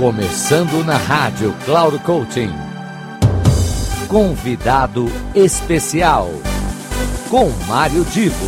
Começando na rádio Cloud Coaching. Convidado especial com Mário Divo.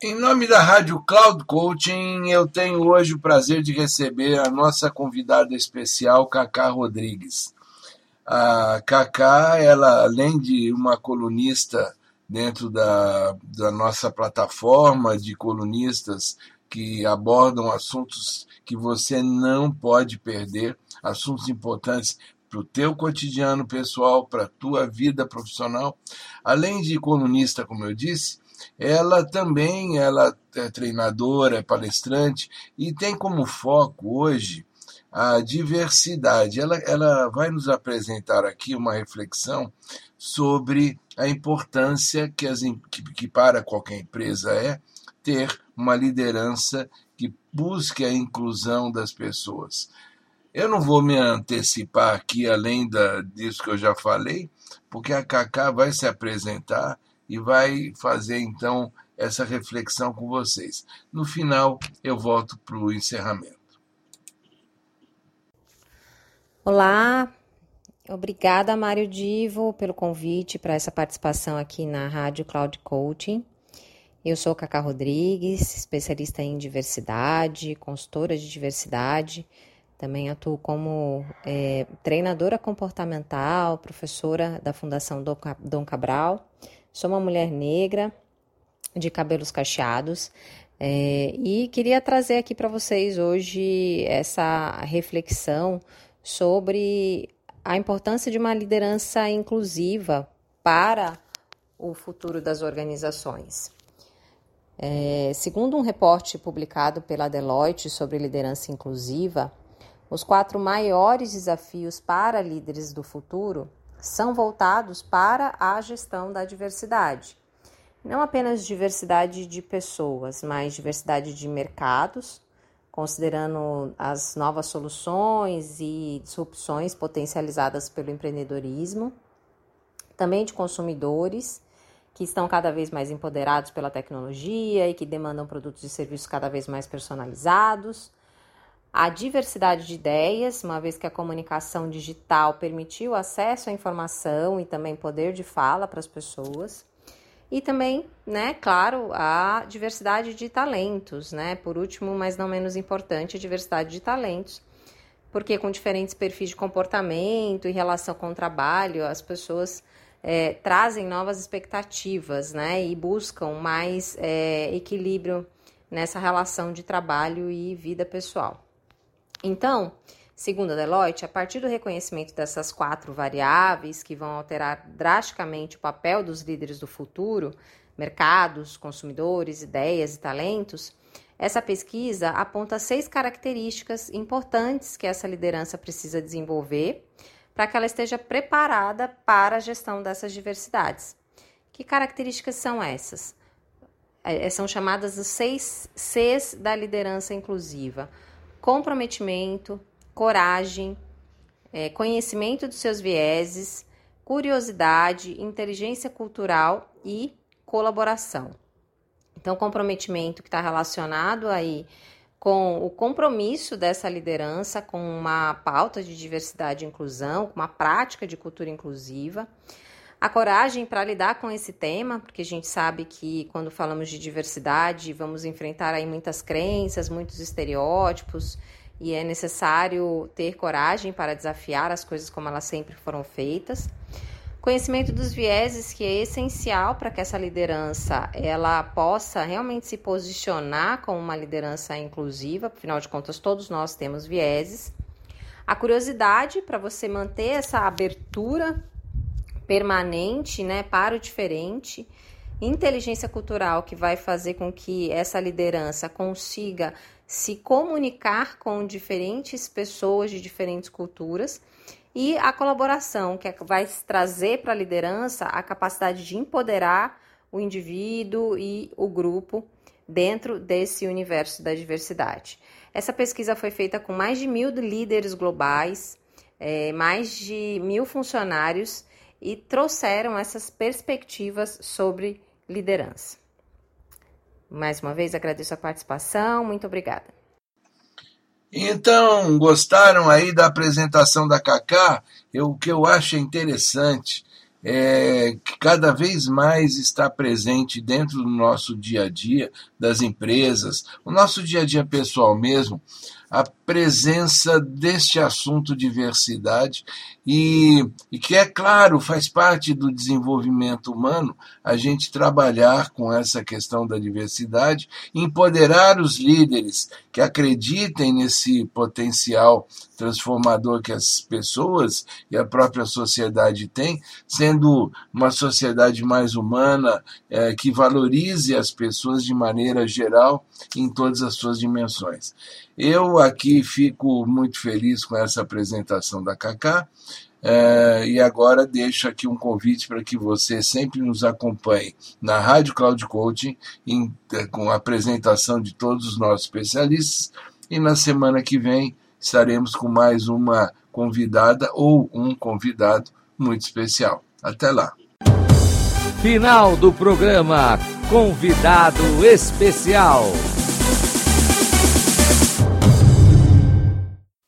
Em nome da rádio Cloud Coaching, eu tenho hoje o prazer de receber a nossa convidada especial, Cacá Rodrigues. A Cacá, ela além de uma colunista dentro da, da nossa plataforma de colunistas que abordam assuntos que você não pode perder, assuntos importantes para teu cotidiano pessoal, para tua vida profissional. Além de colunista, como eu disse, ela também ela é treinadora, é palestrante e tem como foco hoje a diversidade. Ela, ela vai nos apresentar aqui uma reflexão sobre a importância que, que para qualquer empresa é ter uma liderança que busque a inclusão das pessoas. Eu não vou me antecipar aqui além disso que eu já falei, porque a Cacá vai se apresentar e vai fazer então essa reflexão com vocês. No final, eu volto para o encerramento. Olá, obrigada Mário Divo pelo convite para essa participação aqui na Rádio Cloud Eu sou Cacá Rodrigues, especialista em diversidade, consultora de diversidade. Também atu como treinadora comportamental, professora da Fundação d Cabral. Sou uma mulher negra, de cabelos cacheados, e queria trazer aqui para vocês hoje essa reflexão sobre a importância de uma liderança inclusiva para o futuro das organizações. segundo um reporte publicado pela Deloitte sobre liderança inclusiva, os quatro maiores desafios para líderes do futuro são voltados para a gestão da diversidade. Não apenas diversidade de pessoas, mas diversidade de mercados, considerando as novas soluções e disrupções potencializadas pelo empreendedorismo, também de consumidores que estão cada vez mais empoderados pela tecnologia e que demandam produtos e serviços cada vez mais personalizados. A diversidade de idéias uma vez que a comunicação digital permitiu acesso à informação e também poder de fala para as pessoas. E também, claro, a diversidade de talentos, né? Por último, mas não menos importante, a diversidade de talentos, porque com diferentes perfis de comportamento em relação com o trabalho, as pessoas trazem novas expectativas, E buscam mais é, equilíbrio nessa relação de trabalho e vida pessoal. Então, segundo a Deloitte, a partir do reconhecimento dessas quatro variáveis que vão alterar drasticamente o papel dos líderes do futuro, mercados, consumidores, ideias e talentos, essa pesquisa aponta seis características importantes que essa liderança precisa desenvolver para que ela esteja preparada para a gestão dessas diversidades. Que características são essas? são chamadas os Cs da liderança inclusiva: comprometimento, coragem, conhecimento dos seus vieses, curiosidade, inteligência cultural e colaboração. Então, comprometimento que está relacionado com o compromisso dessa liderança com uma pauta de diversidade e inclusão, com uma prática de cultura inclusiva, a coragem para lidar com esse tema, porque a gente sabe que quando falamos de diversidade, vamos enfrentar aí muitas crenças, muitos estereótipos, e é necessário ter coragem para desafiar as coisas como elas sempre foram feitas. Conhecimento dos vieses que é essencial para que essa liderança ela possa realmente se posicionar com uma liderança inclusiva, final de contas todos nós temos vieses. A curiosidade para você manter essa abertura permanente, paro para o diferente. Inteligência cultural que vai fazer com que essa liderança consiga se comunicar com diferentes pessoas de diferentes culturas e a colaboração, que vai trazer para a liderança a capacidade de empoderar o indivíduo e o grupo dentro desse universo da diversidade. Essa pesquisa foi feita com mais de mil líderes globais, mais de mil funcionários e trouxeram essas perspectivas sobre liderança. Mais uma vez agradeço a participação, muito obrigada. Então, gostaram aí da apresentação da Cacá? o que eu acho interessante é que cada vez mais está presente dentro do nosso dia a dia, das empresas, o nosso dia a dia pessoal mesmo, a presença deste assunto diversidade e, e, que, é claro, faz parte do desenvolvimento humano a gente trabalhar com essa questão da diversidade, empoderar os líderes que acreditem nesse potencial transformador que as pessoas e a própria sociedade têm, sendo uma sociedade mais humana, eh, que valorize as pessoas de maneira geral em todas as suas dimensões. Eu aqui fico muito feliz com essa apresentação da Cacá. e agora deixo aqui um convite para que você sempre nos acompanhe na Rádio Cloud Coaching, com a apresentação de todos os nossos especialistas. E na semana que vem estaremos com mais uma convidada ou um convidado muito especial. Até lá. Final do programa Convidado Especial.